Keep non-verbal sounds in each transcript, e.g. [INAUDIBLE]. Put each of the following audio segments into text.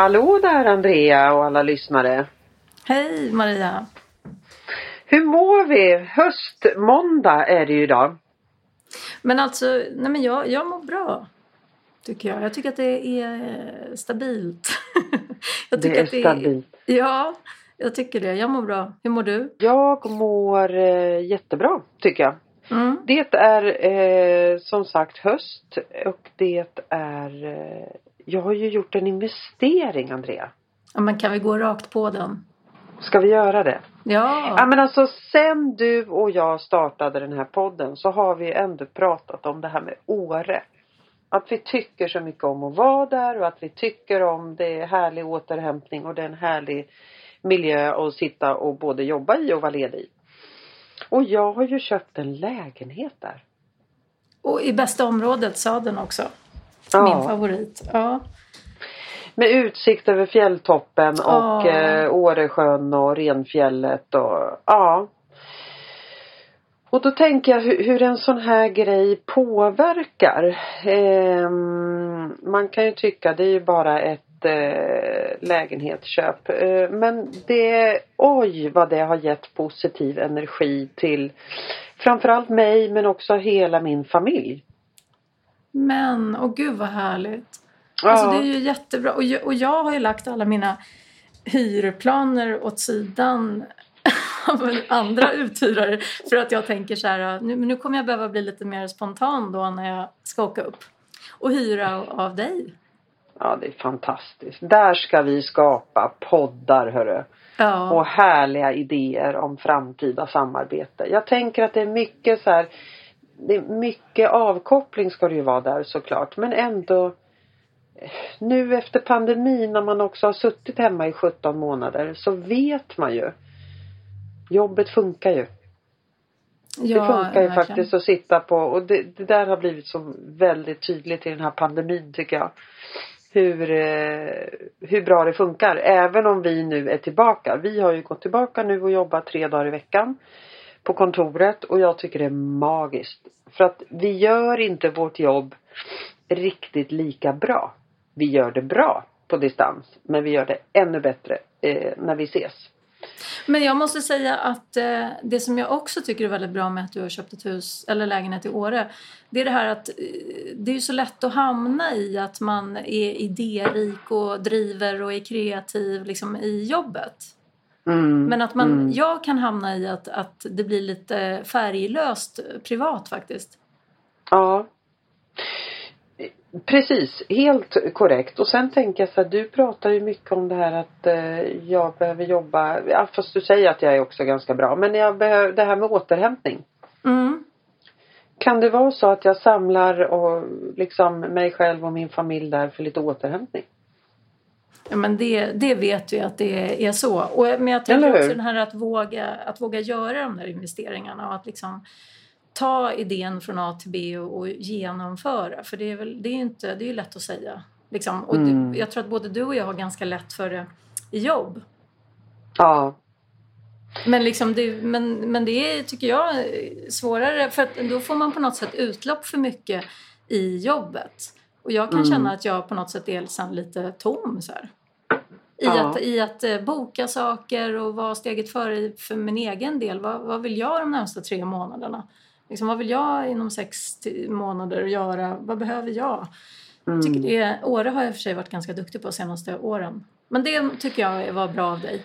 Hallå där Andrea och alla lyssnare. Hej Maria. Hur mår vi? Höstmåndag är det ju idag. Men alltså, nej men jag, jag mår bra. Tycker jag. Jag tycker att det är stabilt. [LAUGHS] jag tycker det är att det stabilt. Är, ja, jag tycker det. Jag mår bra. Hur mår du? Jag mår eh, jättebra tycker jag. Mm. Det är eh, som sagt höst och det är eh, Jag har ju gjort en investering Andrea. Ja men kan vi gå rakt på den? Ska vi göra det? Ja. Ja men alltså sen du och jag startade den här podden så har vi ändå pratat om det här med Åre. Att vi tycker så mycket om att vara där och att vi tycker om det är härlig återhämtning och det är en härlig miljö att sitta och både jobba i och vara ledig i. Och jag har ju köpt en lägenhet där. Och i bästa området, Södern också. Ja. Min favorit. Ja. Med utsikt över fjälltoppen och eh, Åresjön och Renfjället och ja. Och då tänker jag hur, hur en sån här grej påverkar. Eh, man kan ju tycka det är ju bara ett eh, lägenhetsköp. Eh, men det, oj vad det har gett positiv energi till framförallt mig men också hela min familj. Men, och gud vad härligt. Ja. Alltså det är ju jättebra. Och jag, och jag har ju lagt alla mina hyrplaner åt sidan [LAUGHS] av andra uthyrare för att jag tänker så här, nu, nu kommer jag behöva bli lite mer spontan då när jag ska åka upp och hyra av, dig. Ja, det är fantastiskt. Där ska vi skapa poddar, hörru. Ja. Och härliga idéer om framtida samarbete. Jag tänker att det är mycket så här, det är mycket avkoppling ska det ju vara där såklart. Men ändå nu efter pandemin när man också har suttit hemma i 17 månader så vet man ju. Jobbet funkar ju. Ja, det funkar ju verkligen. faktiskt att sitta på och det, det, där har blivit så väldigt tydligt i den här pandemin tycker jag. Hur, eh, hur bra det funkar. Även om vi nu är tillbaka. Vi har ju gått tillbaka nu och jobbat tre dagar i veckan på kontoret och jag tycker det är magiskt. För att vi gör inte vårt jobb riktigt lika bra vi gör det bra på distans. Men vi gör det ännu bättre eh, när vi ses. Men jag måste säga att eh, det som jag också tycker är väldigt bra med att du har köpt ett hus eller lägenhet i Åre. Det är det här att eh, det är så lätt att hamna i att man är idérik och driver och är kreativ liksom, i jobbet. Mm, Men att man, mm. jag kan hamna i att, att det blir lite färglöst privat faktiskt. Ja. Precis, helt korrekt. Och sen tänker jag så här, du pratar ju mycket om det här att eh, jag behöver jobba, ja, fast du säger att jag är också ganska bra, men jag behöver, det här med återhämtning. Mm. Kan det vara så att jag samlar och liksom mig själv och min familj där för lite återhämtning? Ja men det, det vet vi att det är så. Och, men jag tänker också den här att våga, att våga göra de där investeringarna och att liksom ta idén från A till B och, och genomföra. För det är väl, det är inte, det är lätt att säga. Liksom. Och mm. du, jag tror att både du och jag har ganska lätt för det i jobb. Ja. Men, liksom det, men, men det är, tycker jag, svårare för att då får man på något sätt utlopp för mycket i jobbet. Och jag kan mm. känna att jag på något sätt är lite tom så här. I, ja. att, I att eh, boka saker och vara steget före för min egen del. Vad, vad vill jag de närmsta tre månaderna? Liksom, vad vill jag inom sex månader göra? Vad behöver jag? Mm. Tycker det, Åre har jag för sig varit ganska duktig på de senaste åren. Men det tycker jag var bra av dig.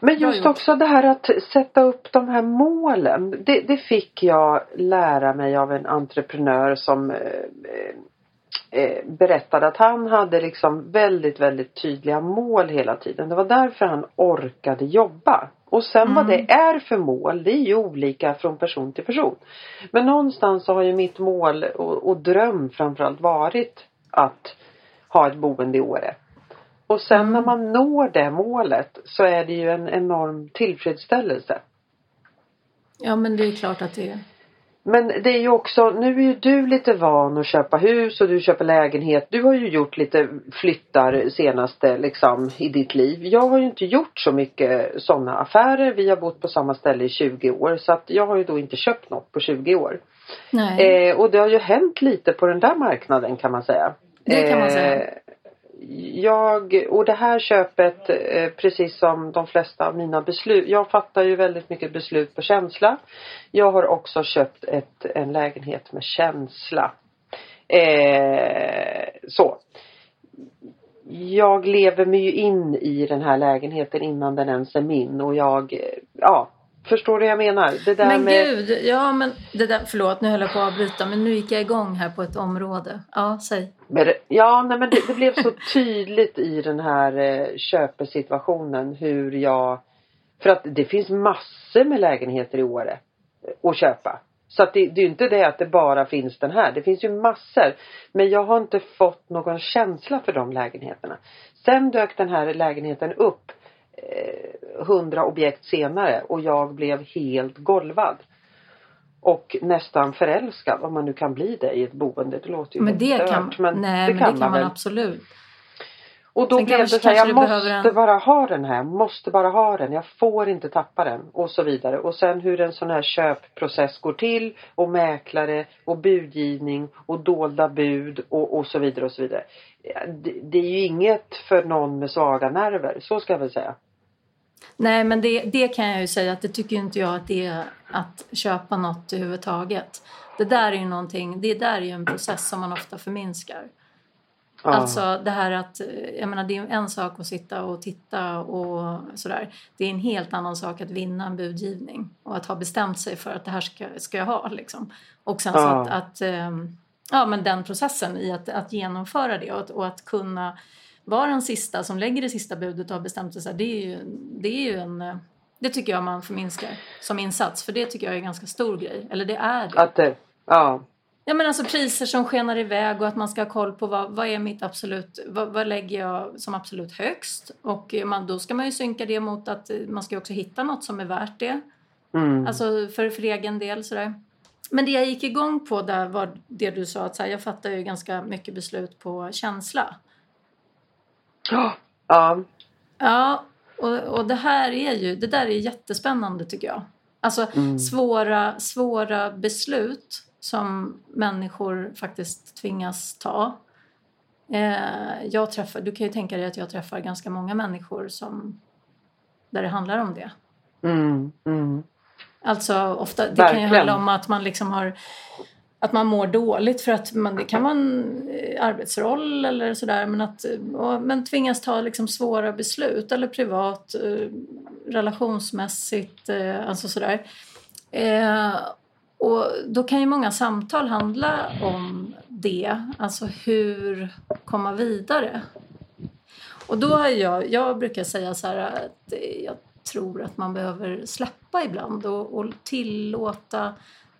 Men just också det här att sätta upp de här målen. Det, det, fick jag lära mig av en entreprenör som eh, berättade att han hade liksom väldigt, väldigt tydliga mål hela tiden. Det var därför han orkade jobba. Och sen mm. vad det är för mål, det är ju olika från person till person. Men någonstans så har ju mitt mål och, och dröm framförallt varit att ha ett boende i Åre. Och sen mm. när man når det målet så är det ju en enorm tillfredsställelse. Ja men det är klart att det är. Men det är ju också, nu är ju du lite van att köpa hus och du köper lägenhet. Du har ju gjort lite flyttar senaste liksom i ditt liv. Jag har ju inte gjort så mycket sådana affärer. Vi har bott på samma ställe i 20 år så att jag har ju då inte köpt något på 20 år. Eh, och det har ju hänt lite på den där marknaden kan man säga. Det kan man säga. Eh, jag, och det här köpet, eh, precis som de flesta av mina beslut, jag fattar ju väldigt mycket beslut på känsla. Jag har också köpt ett, en lägenhet med känsla. Eh, så. Jag lever mig ju in i den här lägenheten innan den ens är min och jag, eh, ja, Förstår du vad jag menar? Det där men med... gud, ja men det där, förlåt nu höll jag på att avbryta men nu gick jag igång här på ett område. Ja, säg. Men, ja, nej men det, det, blev så tydligt i den här eh, köpesituationen hur jag För att det finns massor med lägenheter i Åre eh, att köpa. Så att det, det är ju inte det att det bara finns den här. Det finns ju massor. Men jag har inte fått någon känsla för de lägenheterna. Sen dök den här lägenheten upp hundra objekt senare och jag blev helt golvad. Och nästan förälskad om man nu kan bli det i ett boende. Det låter ju men det stört, kan, men nej, det kan, men det kan man, man absolut. Och då Sen blev det så här, jag måste en... bara ha den här, jag måste bara ha den, jag får inte tappa den och så vidare. Och sen hur en sån här köpprocess går till och mäklare och budgivning och dolda bud och, och så vidare och så vidare. Det, det är ju inget för någon med svaga nerver, så ska jag väl säga. Nej men det, det kan jag ju säga att det tycker inte jag att det är att köpa något överhuvudtaget. Det där är ju någonting, det där är ju en process som man ofta förminskar. Ah. Alltså det här att, jag menar det är en sak att sitta och titta och sådär. Det är en helt annan sak att vinna en budgivning och att ha bestämt sig för att det här ska, ska jag ha liksom. Och sen ah. så att, att, ehm, ja men den processen i att, att genomföra det och att, och att kunna vara den sista som lägger det sista budet och har bestämt sig, det är ju, det är ju en det tycker jag man förminskar som insats för det tycker jag är en ganska stor grej. Eller det är det. Att det, ja. Ja men alltså priser som skenar iväg och att man ska ha koll på vad, vad är mitt absolut, vad, vad lägger jag som absolut högst? Och man, då ska man ju synka det mot att man ska också hitta något som är värt det. Mm. Alltså för, för egen del sådär. Men det jag gick igång på där var det du sa att så här, jag fattar ju ganska mycket beslut på känsla. Ja. Ja. Och, och det här är ju, det där är jättespännande tycker jag. Alltså mm. svåra, svåra beslut som människor faktiskt tvingas ta. Eh, jag träffar, du kan ju tänka dig att jag träffar ganska många människor som, där det handlar om det. Mm, mm. Alltså ofta, det Verkligen. kan ju handla om att man liksom har att man mår dåligt för att man, det kan vara en eh, arbetsroll eller sådär men att eh, men tvingas ta liksom svåra beslut eller privat, eh, relationsmässigt, alltså sådär. Och då kan ju många samtal handla om det, alltså hur komma vidare. Och då har jag, jag brukar säga så här att jag tror att man behöver släppa ibland och, och tillåta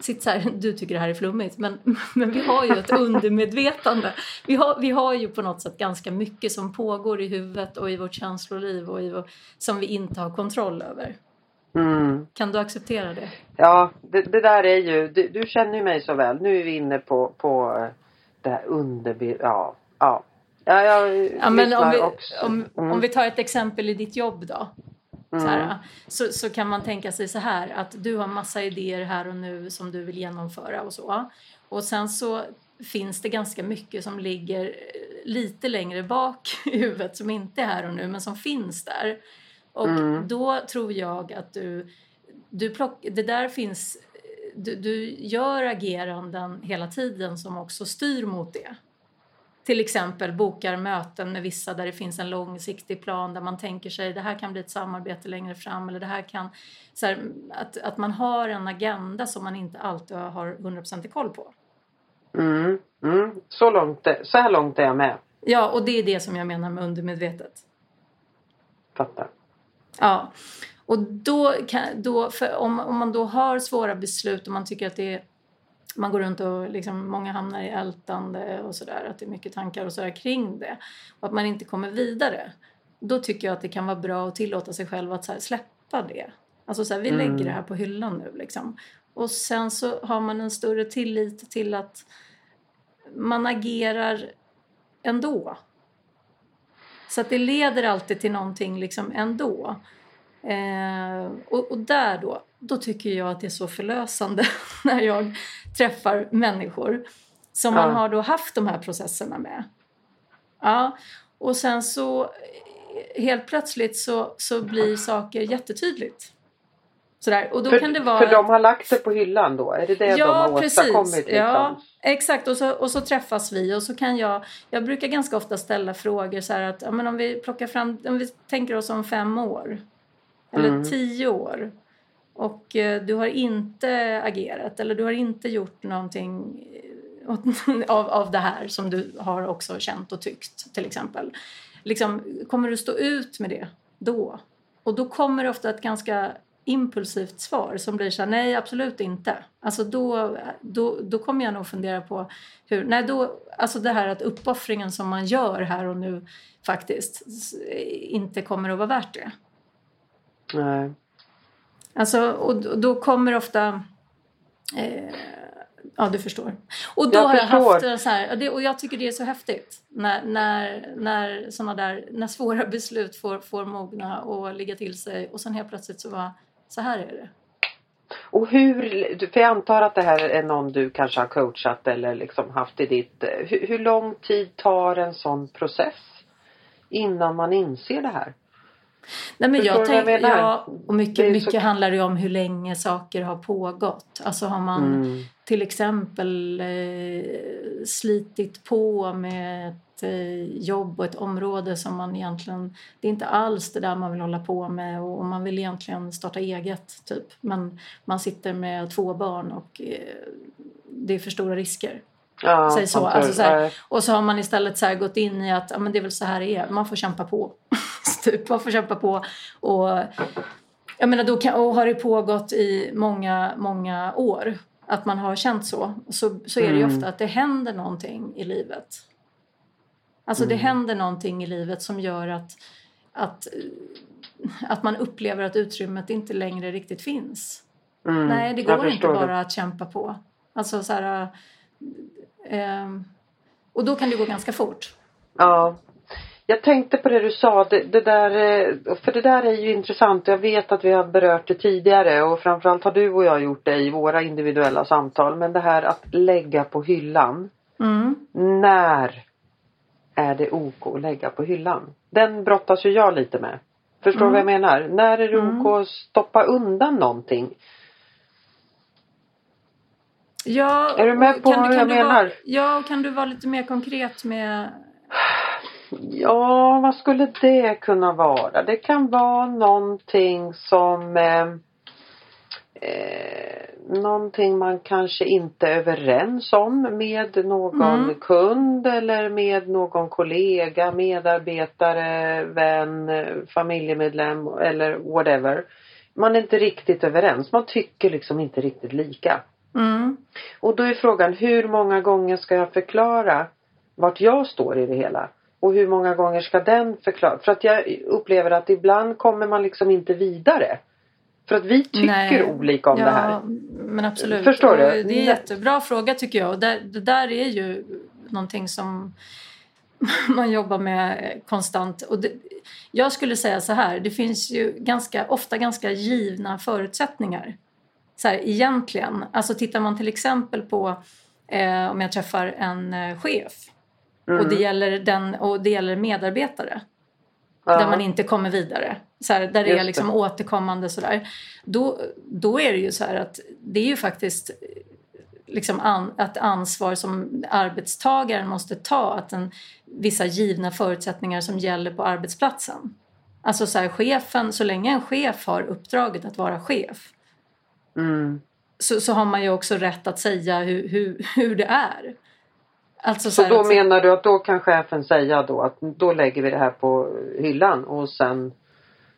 sitt så här, [LAUGHS] du tycker det här är flummigt, men, [LAUGHS] men vi har ju ett undermedvetande. Vi har, vi har ju på något sätt ganska mycket som pågår i huvudet och i vårt känsloliv och i vår, som vi inte har kontroll över. Mm. Kan du acceptera det? Ja, det, det där är ju, du, du, känner ju mig så väl. Nu är vi inne på, på eh, det här under... Ja, ja. Ja, jag ja, men om vi, också. Om, mm. om vi tar ett exempel i ditt jobb då. Mm. Så, här, så, så, kan man tänka sig så här att du har massa idéer här och nu som du vill genomföra och så. Och sen så finns det ganska mycket som ligger lite längre bak [LAUGHS] i huvudet som inte är här och nu men som finns där. Och mm. då tror jag att du, du plock, det där finns, du, du gör ageranden hela tiden som också styr mot det till exempel bokar möten med vissa där det finns en långsiktig plan där man tänker sig det här kan bli ett samarbete längre fram eller det här kan... Så här, att, att man har en agenda som man inte alltid har 100% koll på. Mm, mm. Så, långt, så här långt är jag med. Ja, och det är det som jag menar med undermedvetet. Fattar. Ja. Och då, kan, då om, om man då har svåra beslut och man tycker att det är man går runt och liksom, många hamnar i ältande och sådär, att det är mycket tankar och sådär kring det och att man inte kommer vidare. Då tycker jag att det kan vara bra att tillåta sig själv att här, släppa det. Alltså så här, vi mm. lägger det här på hyllan nu liksom. Och sen så har man en större tillit till att man agerar ändå. Så att det leder alltid till någonting liksom ändå. Eh, och, och, där då, då tycker jag att det är så förlösande [LAUGHS] när jag träffar människor som man har då haft de här processerna med. Ja, Och sen så helt plötsligt så, så blir saker jättetydligt. Sådär. Och då för, kan det vara för de har lagt det på hyllan då? Är det det ja, de har precis. åstadkommit? Liksom? Ja, exakt. Och så, och så träffas vi och så kan jag... Jag brukar ganska ofta ställa frågor så här att ja, men om vi plockar fram... Om vi tänker oss om fem år. Eller mm. tio år. Och eh, du har inte agerat eller du har inte gjort någonting [LAUGHS] av, av det här som du har också känt och tyckt till exempel. Liksom, kommer du stå ut med det då? Och då kommer det ofta ett ganska impulsivt svar som blir så här, nej absolut inte. Alltså då, då, då kommer jag nog fundera på hur, nej då, alltså det här att uppoffringen som man gör här och nu faktiskt inte kommer att vara värt det. Nej. Alltså, och då kommer ofta eh, Ja, du förstår. Och då jag har förstår. jag haft det så här, och jag tycker det är så häftigt när, när, när såna där, när svåra [LAUGHS] beslut får, får mogna och ligga till sig och sen helt plötsligt så var så här är det. Och hur, för jag antar att det här är någon du kanske har coachat eller liksom haft i ditt, hur, hur lång tid tar en sån process innan man inser det här? Nej, men jag tänk, jag ja, och mycket, mycket så... handlar det om hur länge saker har pågått. Alltså har man mm. till exempel eh, slitit på med ett eh, jobb och ett område som man egentligen... Det är inte alls det där man vill hålla på med och, och man vill egentligen starta eget, typ. Men man sitter med två barn och eh, det är för stora risker. Ja, Säg så. Alltså, så här, och så har man istället så gått in i att ja, men det är väl så här det är. Man får kämpa på. Typ, man får kämpa på. Och, jag menar, då kan, och har det pågått i många, många år att man har känt så, så, så är det ju mm. ofta att det händer någonting i livet. Alltså mm. det händer någonting i livet som gör att, att, att man upplever att utrymmet inte längre riktigt finns. Mm. Nej, det går inte bara det. att kämpa på. Alltså så här, eh, och då kan det gå ganska fort. Ja. Jag tänkte på det du sa, det, det, där, eh, för det där är ju intressant. Jag vet att vi har berört det tidigare och framförallt har du och jag gjort det i våra individuella samtal. Men det här att lägga på hyllan. Mm. När är det OK att lägga på hyllan? Den brottas ju jag lite med. Förstår du mm. vad jag menar? När är det OK mm. att stoppa undan någonting? Ja, är du med på kan, vad jag menar? Vara, ja, kan du vara lite mer konkret med Ja, vad skulle det kunna vara? Det kan vara någonting som eh, eh, Någonting man kanske inte är överens om med någon mm. kund eller med någon kollega, medarbetare, vän, familjemedlem eller whatever. Man är inte riktigt överens. Man tycker liksom inte riktigt lika. Mm. Och då är frågan hur många gånger ska jag förklara vart jag står i det hela? Och hur många gånger ska den förklara? För att jag upplever att ibland kommer man liksom inte vidare. För att vi tycker Nej. olika om ja, det här. men absolut. Förstår du? Det är en jättebra fråga tycker jag. Och där, det där är ju någonting som [LAUGHS] man jobbar med konstant. Och det, jag skulle säga så här, det finns ju ganska, ofta ganska givna förutsättningar. Så här, egentligen. Alltså tittar man till exempel på eh, om jag träffar en eh, chef Mm. Och, det gäller den, och det gäller medarbetare. Ja. Där man inte kommer vidare. Så här, där det är liksom återkommande sådär. Då, då är det ju så här att det är ju faktiskt liksom an, ett ansvar som arbetstagaren måste ta. Att en, vissa givna förutsättningar som gäller på arbetsplatsen. Alltså så här, chefen, så länge en chef har uppdraget att vara chef. Mm. Så, så har man ju också rätt att säga hur, hur, hur det är. Alltså så, så då menar du att då kan chefen säga då att då lägger vi det här på hyllan och sen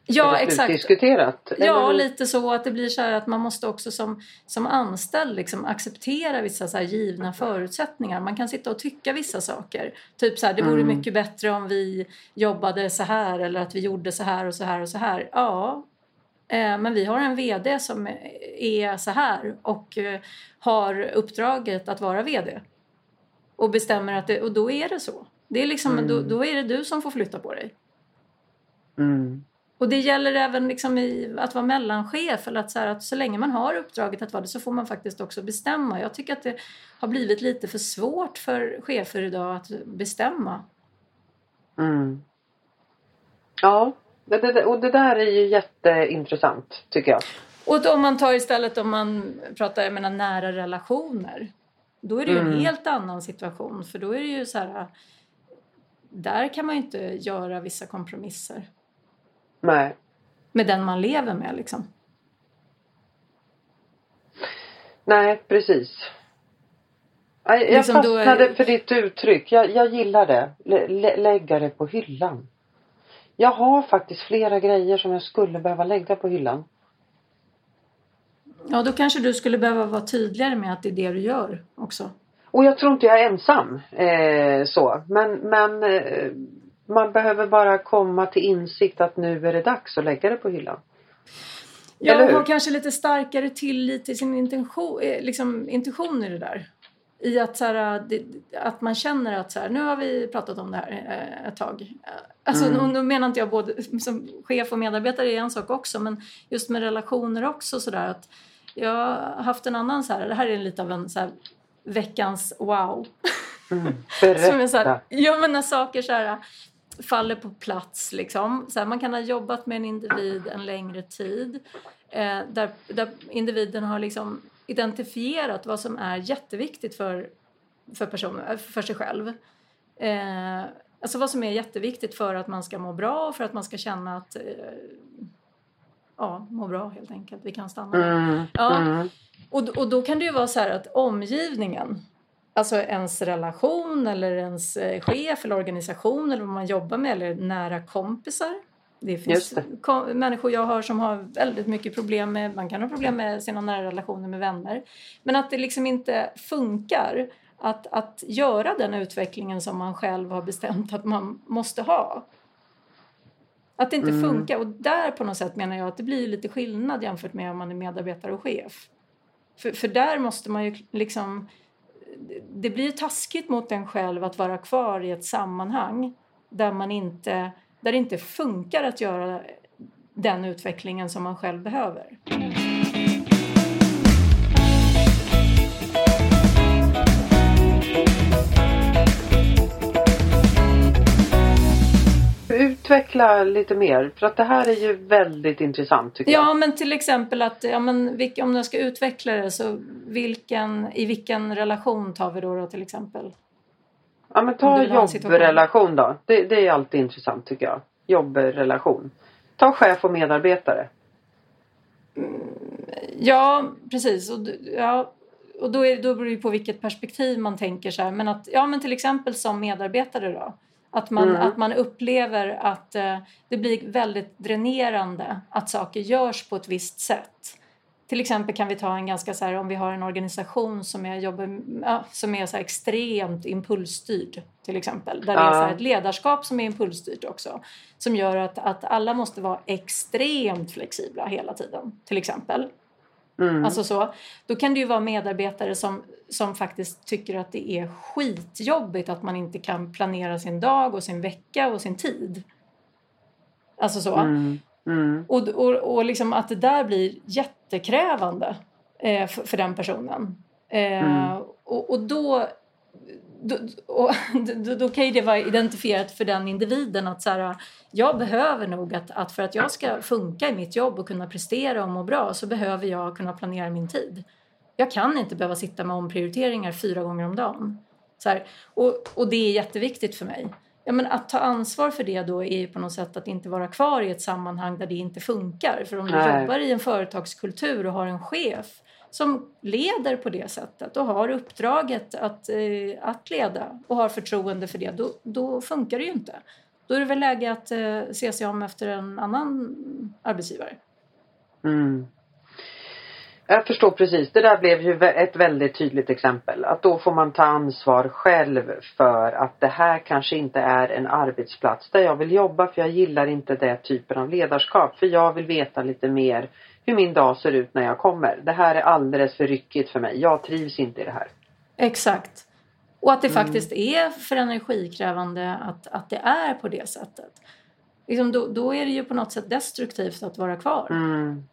Ja exakt. Diskuterat, ja lite så att det blir så här att man måste också som, som anställd liksom acceptera vissa så givna förutsättningar. Man kan sitta och tycka vissa saker. Typ så här, det vore mm. mycket bättre om vi jobbade så här eller att vi gjorde så här och så här och så här. Ja, eh, men vi har en VD som är så här och eh, har uppdraget att vara VD och bestämmer att det, och då är det så. Det är liksom, mm. då, då, är det du som får flytta på dig. Mm. Och det gäller även liksom i, att vara mellanchef. Eller att så, här, att så länge man har uppdraget att vara det så får man faktiskt också bestämma. Jag tycker att det har blivit lite för svårt för chefer idag att bestämma. Mm. Ja, det, det, och det där är ju jätteintressant tycker jag. Och om man tar istället om man pratar jag menar, nära relationer. Då är det ju mm. en helt annan situation för då är det ju så här där kan man ju inte göra vissa kompromisser. Nej. Med den man lever med liksom. Nej, precis. Jag, jag liksom fastnade är... för ditt uttryck. Jag, jag gillar det. Lä, lägga det på hyllan. Jag har faktiskt flera grejer som jag skulle behöva lägga på hyllan. Ja, då kanske du skulle behöva vara tydligare med att det är det du gör också. Och jag tror inte jag är ensam eh, så. Men, men eh, man behöver bara komma till insikt att nu är det dags att lägga det på hyllan. Ja, ha kanske lite starkare tillit till sin intention, eh, liksom, intention i det där. I att, så här, det, att man känner att så här, nu har vi pratat om det här eh, ett tag. Alltså, mm. nu, menar inte jag både som chef och medarbetare är en sak också men just med relationer också sådär att jag har haft en annan så här, det här är lite av en så här, veckans wow. Mm, [LAUGHS] som är så här, ja men när saker så här, faller på plats liksom. Så här, man kan ha jobbat med en individ en längre tid eh, där, där individen har liksom identifierat vad som är jätteviktigt för, för, personen, för sig själv. Eh, alltså vad som är jätteviktigt för att man ska må bra och för att man ska känna att eh, ja, må bra helt enkelt. Vi kan stanna. Mm, ja. Mm. Och, och då kan det ju vara så här att omgivningen, alltså ens relation eller ens eh, chef eller organisation eller vad man jobbar med eller nära kompisar. Det finns det. människor jag har som har väldigt mycket problem med, man kan ha problem med sina nära relationer med vänner. Men att det liksom inte funkar att, att göra den utvecklingen som man själv har bestämt att man måste ha. Att det inte mm. funkar. Och där på något sätt menar jag att det blir lite skillnad jämfört med om man är medarbetare och chef. För, för där måste man ju liksom... Det blir taskigt mot en själv att vara kvar i ett sammanhang där man inte, där det inte funkar att göra den utvecklingen som man själv behöver. Utveckla lite mer för att det här är ju väldigt intressant tycker ja, jag. Ja men till exempel att ja, men, om jag ska utveckla det så vilken, i vilken relation tar vi då, då till exempel? Ja men ta jobbrelation då. Det, det är alltid intressant tycker jag. Jobbrelation. Ta chef och medarbetare. Mm, ja precis. Och, ja, och då, är, då beror det på vilket perspektiv man tänker så här. Men att, ja men till exempel som medarbetare då. Att man, mm. att man upplever att eh, det blir väldigt dränerande att saker görs på ett visst sätt. Till exempel kan vi ta en ganska så här, om vi har en organisation som är, jobbar, ja, som är så extremt impulsstyrd till exempel. Där ja. det är så här ett ledarskap som är impulsstyrt också. Som gör att, att alla måste vara extremt flexibla hela tiden till exempel. Mm. Alltså så. Då kan det ju vara medarbetare som, som faktiskt tycker att det är skitjobbigt att man inte kan planera sin dag och sin vecka och sin tid. Alltså så. Mm. Mm. Och, och, och liksom att det där blir jättekrävande eh, för, för, den personen. Eh, mm. och, och då då, och, [LAUGHS] då, då, kan ju det vara identifierat för den individen att så här, jag behöver nog att, att för att jag ska funka i mitt jobb och kunna prestera och må bra så behöver jag kunna planera min tid. Jag kan inte behöva sitta med omprioriteringar fyra gånger om dagen. Så här, och, och det är jätteviktigt för mig. Ja, men att ta ansvar för det då är ju på något sätt att inte vara kvar i ett sammanhang där det inte funkar. För om du Nej. jobbar i en företagskultur och har en chef som leder på det sättet och har uppdraget att, eh, att leda och har förtroende för det, då, då funkar det ju inte. Då är det väl läge att eh, se sig om efter en annan arbetsgivare. Mm. Jag förstår precis. Det där blev ju ett väldigt tydligt exempel. Att då får man ta ansvar själv för att det här kanske inte är en arbetsplats där jag vill jobba för jag gillar inte den typen av ledarskap. För jag vill veta lite mer hur min dag ser ut när jag kommer. Det här är alldeles för ryckigt för mig. Jag trivs inte i det här. Exakt. Och att det mm. faktiskt är för energikrävande att, att det är på det sättet. Liksom då, då är det ju på något sätt destruktivt att vara kvar. Mm.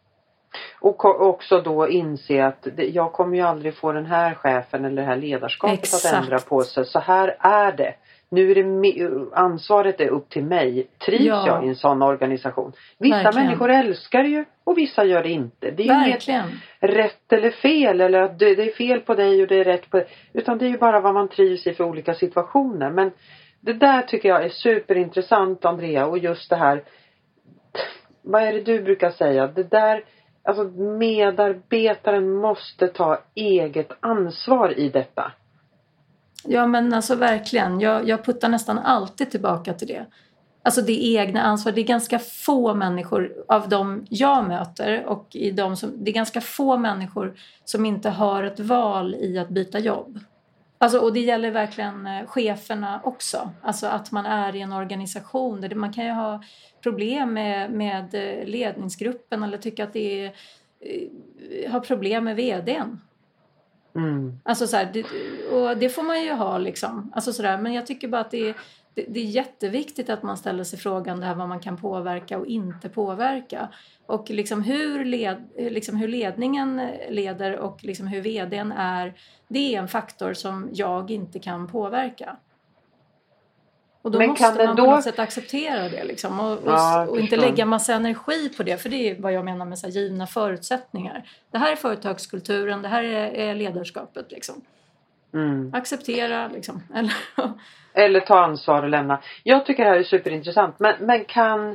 Och också då inse att jag kommer ju aldrig få den här chefen eller det här ledarskapet Exakt. att ändra på sig. Så här är det. Nu är det ansvaret är upp till mig. Trivs ja. jag i en sån organisation? Vissa Verkligen. människor älskar det ju och vissa gör det inte. Det är Verkligen. inget rätt eller fel eller att det är fel på dig och det är rätt på dig. Utan det är ju bara vad man trivs i för olika situationer. Men det där tycker jag är superintressant Andrea och just det här vad är det du brukar säga? Det där Alltså medarbetaren måste ta eget ansvar i detta. Ja men alltså verkligen. Jag, jag puttar nästan alltid tillbaka till det. Alltså det egna ansvaret. Det är ganska få människor av de jag möter och i de som, det är ganska få människor som inte har ett val i att byta jobb. Alltså, och det gäller verkligen eh, cheferna också. Alltså att man är i en organisation där man kan ju ha problem med, med eh, ledningsgruppen eller tycka att det är, eh, har problem med vdn. Mm. Alltså så här, det, och det får man ju ha liksom. Alltså så där, men jag tycker bara att det är, det, det, är jätteviktigt att man ställer sig frågan det här vad man kan påverka och inte påverka. Och liksom hur, led, liksom hur ledningen leder och liksom hur vdn är, det är en faktor som jag inte kan påverka. Och då Men måste man då... på något sätt acceptera det liksom, och, ja, och inte lägga massa energi på det. För det är vad jag menar med så givna förutsättningar. Det här är företagskulturen, det här är, är ledarskapet. Liksom. Mm. Acceptera liksom. [LAUGHS] Eller, Eller ta ansvar och lämna. Jag tycker det här är superintressant. Men, men kan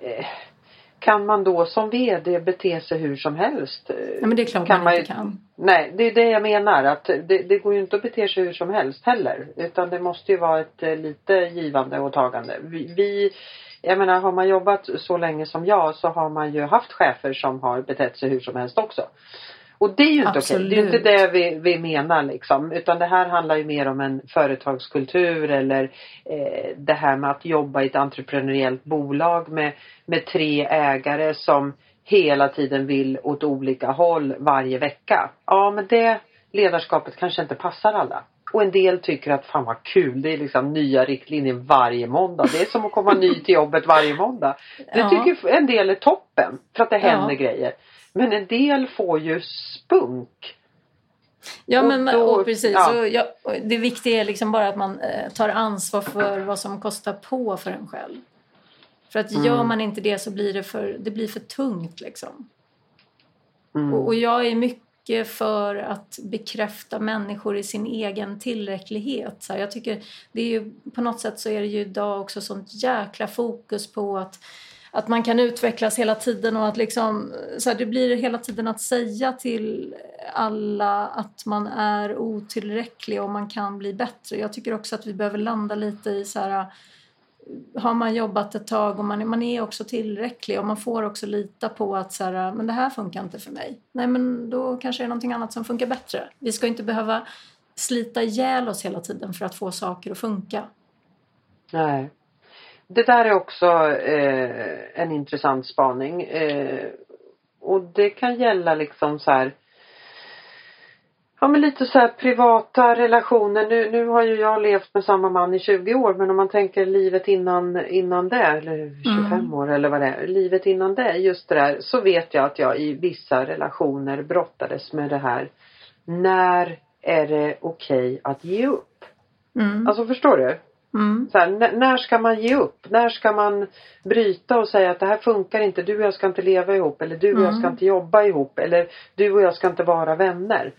eh, kan man då som VD bete sig hur som helst? Ja, men det är klart kan man, inte kan. Nej, det är det jag menar. Att det, det, går ju inte att bete sig hur som helst heller. Utan det måste ju vara ett eh, lite givande och tagande. Vi, vi jag menar har man jobbat så länge som jag så har man ju haft chefer som har betett sig hur som helst också. Och det är ju inte okej. Det är inte det vi, vi menar liksom. Utan det här handlar ju mer om en företagskultur eller eh, det här med att jobba i ett entreprenöriellt bolag med, med tre ägare som hela tiden vill åt olika håll varje vecka. Ja men det ledarskapet kanske inte passar alla. Och en del tycker att fan vad kul, det är liksom nya riktlinjer varje måndag. Det är som att komma ny till jobbet varje måndag. Det ja. tycker en del är toppen för att det händer ja. grejer. Men en del får ju spunk. Ja men och då, och precis. Ja. Och ja, det viktiga är liksom bara att man eh, tar ansvar för vad som kostar på för en själv. För att mm. gör man inte det så blir det för, det blir för tungt liksom. Mm. Och, och, jag är mycket för att bekräfta människor i sin egen tillräcklighet. Så här, jag tycker det är ju, på något sätt så är det ju idag också sånt jäkla fokus på att att man kan utvecklas hela tiden och att liksom, så här, det blir hela tiden att säga till alla att man är otillräcklig och man kan bli bättre. Jag tycker också att vi behöver landa lite i så här har man jobbat ett tag och man, man är också tillräcklig och man får också lita på att så här, men det här funkar inte för mig. Nej men då kanske det är någonting annat som funkar bättre. Vi ska inte behöva slita ihjäl oss hela tiden för att få saker att funka. Nej det där är också eh, en intressant spaning. Eh, och det kan gälla liksom så här Ja men lite så här privata relationer. Nu, nu har ju jag levt med samma man i 20 år men om man tänker livet innan, innan det eller 25 mm. år eller vad det är. Livet innan det, just det där. Så vet jag att jag i vissa relationer brottades med det här. När är det okej okay att ge upp? Mm. Alltså förstår du? Mm. Så här, när ska man ge upp? När ska man bryta och säga att det här funkar inte, du och jag ska inte leva ihop eller du och jag ska mm. inte jobba ihop eller du och jag ska inte vara vänner.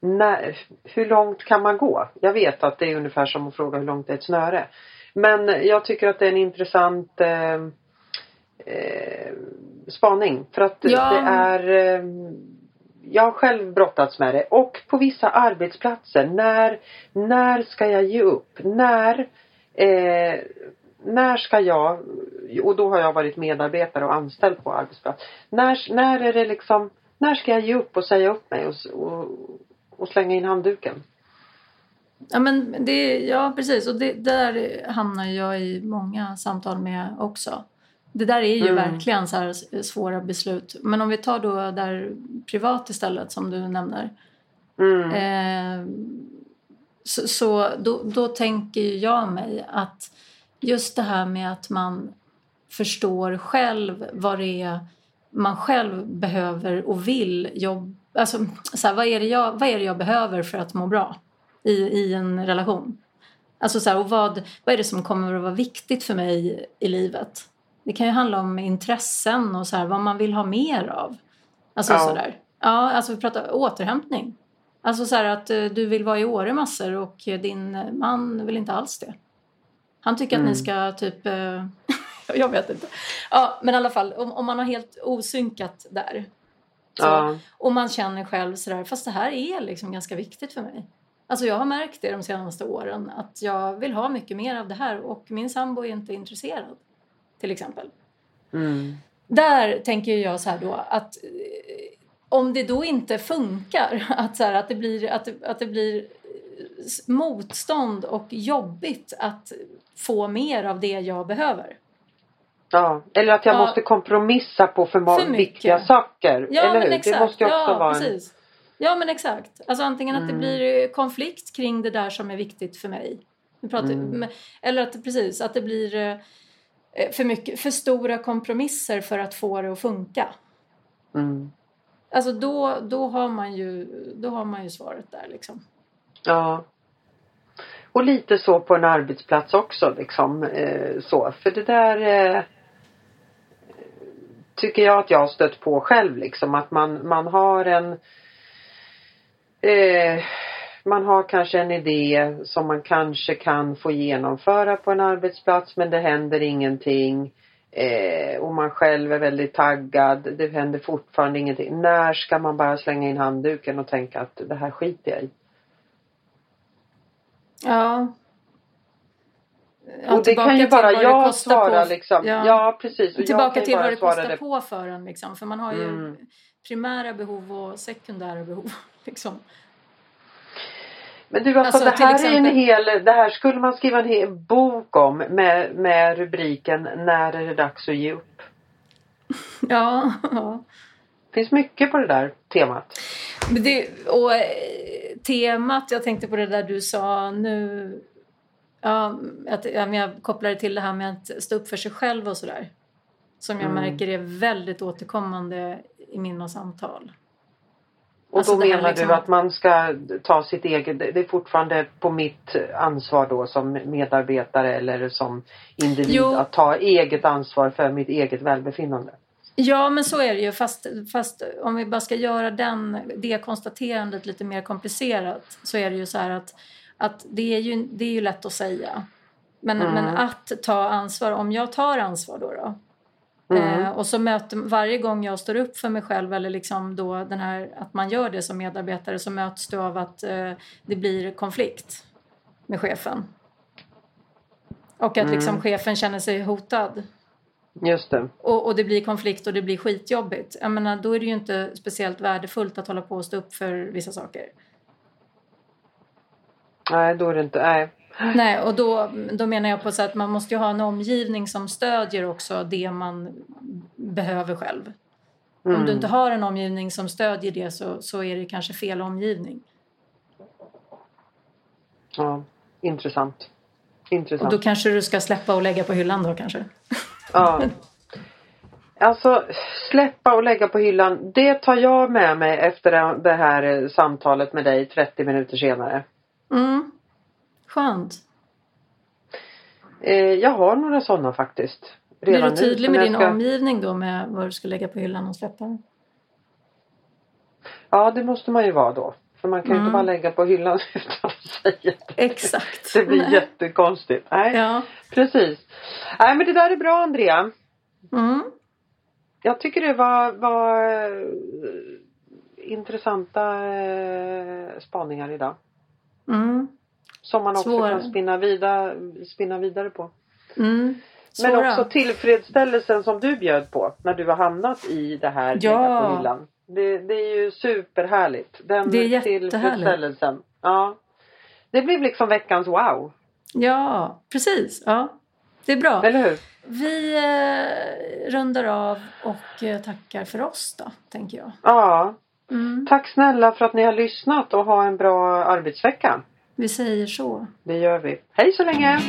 När, hur långt kan man gå? Jag vet att det är ungefär som att fråga hur långt är ett snöre. Men jag tycker att det är en intressant eh, eh, spaning för att ja. det är eh, jag har själv brottats med det och på vissa arbetsplatser när, när ska jag ge upp? När Eh, när ska jag, och då har jag varit medarbetare och anställd på arbetsplats. När, när är det liksom, när ska jag ge upp och säga upp mig och, och, och slänga in handduken? Ja men det, ja precis och det där hamnar jag i många samtal med också. Det där är ju mm. verkligen så här svåra beslut. Men om vi tar då där privat istället som du nämner. Mm. Eh, så, så då, då tänker jag mig att just det här med att man förstår själv vad det är man själv behöver och vill jobba. Alltså, så här, vad, är det jag, vad är det jag behöver för att må bra i, i en relation? Alltså så här, och vad, vad är det som kommer att vara viktigt för mig i livet? Det kan ju handla om intressen och så här, vad man vill ha mer av. Alltså ja. sådär. Ja, alltså vi pratar återhämtning. Alltså så här att eh, du vill vara i Åre massor och din man vill inte alls det. Han tycker mm. att ni mm. ska typ... Eh, [LAUGHS] jag vet inte. Ja, men i alla fall om, om man har helt osynkat där. Så, ja. Och man känner själv sådär, fast det här är liksom ganska viktigt för mig. Alltså jag har märkt det de senaste åren att jag vill ha mycket mer av det här och min sambo är inte intresserad. Till exempel. Mm. Där tänker jag så här då att eh, om det då inte funkar, [LAUGHS] att, så här, att, det blir, att, att det blir motstånd och jobbigt att få mer av det jag behöver. Ja, eller att jag ja. måste kompromissa på för, för viktiga saker. Ja, eller hur? Exakt. Det måste också ja, vara. En... Ja men exakt. Alltså antingen att det mm. blir konflikt kring det där som är viktigt för mig. Pratar, mm. Eller att precis, att det blir eh, för, mycket, för stora kompromisser för att få det att funka. Mm. Alltså då, då, har man ju, då har man ju svaret där liksom. Ja. Och lite så på en arbetsplats också liksom. Eh, så. För det där eh, tycker jag att jag har stött på själv liksom. Att man, man har en eh, man har kanske en idé som man kanske kan få genomföra på en arbetsplats men det händer ingenting. Eh, och man själv är väldigt taggad. Det händer fortfarande ingenting. När ska man bara slänga in handduken och tänka att det här skiter jag i? Ja. ja och det kan ju bara jag svara på, liksom. Ja, ja precis. Och tillbaka till vad det kostar det. på för en liksom. För man har ju mm. primära behov och sekundära behov. [LAUGHS] Liksom. Men du alltså, alltså det här exempel... är en hel, det här skulle man skriva en hel bok om med, med rubriken När är det dags att ge upp? [LAUGHS] Ja. Det finns mycket på det där temat. Det, och eh, temat, jag tänkte på det där du sa nu. Ja, att, ja, jag kopplar det till det här med att stå upp för sig själv och sådär. Som jag mm. märker är väldigt återkommande i mina samtal. Och alltså då menar liksom... du att man ska ta sitt eget, det är fortfarande på mitt ansvar då som medarbetare eller som individ jo. att ta eget ansvar för mitt eget välbefinnande? Ja men så är det ju fast, fast om vi bara ska göra den, det konstaterandet lite mer komplicerat så är det ju så här att, att det, är ju, det är ju lätt att säga. Men, mm. men att ta ansvar, om jag tar ansvar då, då Mm. Eh, och så möter, varje gång jag står upp för mig själv eller liksom då den här, att man gör det som medarbetare så möts du av att eh, det blir konflikt med chefen. Och att liksom mm. liksom chefen känner sig hotad. Just det. Och, och, det blir konflikt och det blir skitjobbigt. Jag menar, då är det ju inte speciellt värdefullt att hålla på och stå upp för vissa saker. Nej, då är det inte. Nej, Nej, och då, då menar jag på så att man måste ju ha en omgivning som stödjer också det man behöver själv. Mm. Om du mm. inte har en omgivning som stödjer det så, så är det kanske fel omgivning. Ja, intressant. Intressant. Och då kanske du ska släppa och lägga på hyllan då kanske? Ja. [LAUGHS] Alltså släppa och lägga på hyllan. Det tar jag med mig efter det här samtalet med dig 30 minuter senare. Mm. Skönt. Eh, jag har några sådana faktiskt. Redan Blir du tydlig med din ska... omgivning då med vad du ska lägga på hyllan och släppa? Ja det måste man ju vara då. För man kan ju mm. inte bara lägga på hyllan [LAUGHS] utan att säga det. Exakt. Det blir Nej. jättekonstigt. Nej, ja. precis. Nej men det där är bra Andrea. Mm. Jag tycker det var, var eh, intressanta eh, spaningar idag. Mm. Som man också Svåra. kan spinna vidare, spinna vidare på. Mm. Men också tillfredsställelsen som du bjöd på när du har hamnat i det här ja. på hyllan. Det, det är ju superhärligt. Den det är tillfredsställelsen. Ja. Det blev liksom veckans wow. Ja, precis. Ja. Det är bra. Eller hur? Vi eh, rundar av och eh, tackar för oss då, tänker jag. Ja. Mm. Tack snälla för att ni har lyssnat och ha en bra arbetsvecka. Vi säger så. Det gör vi. Hej så länge!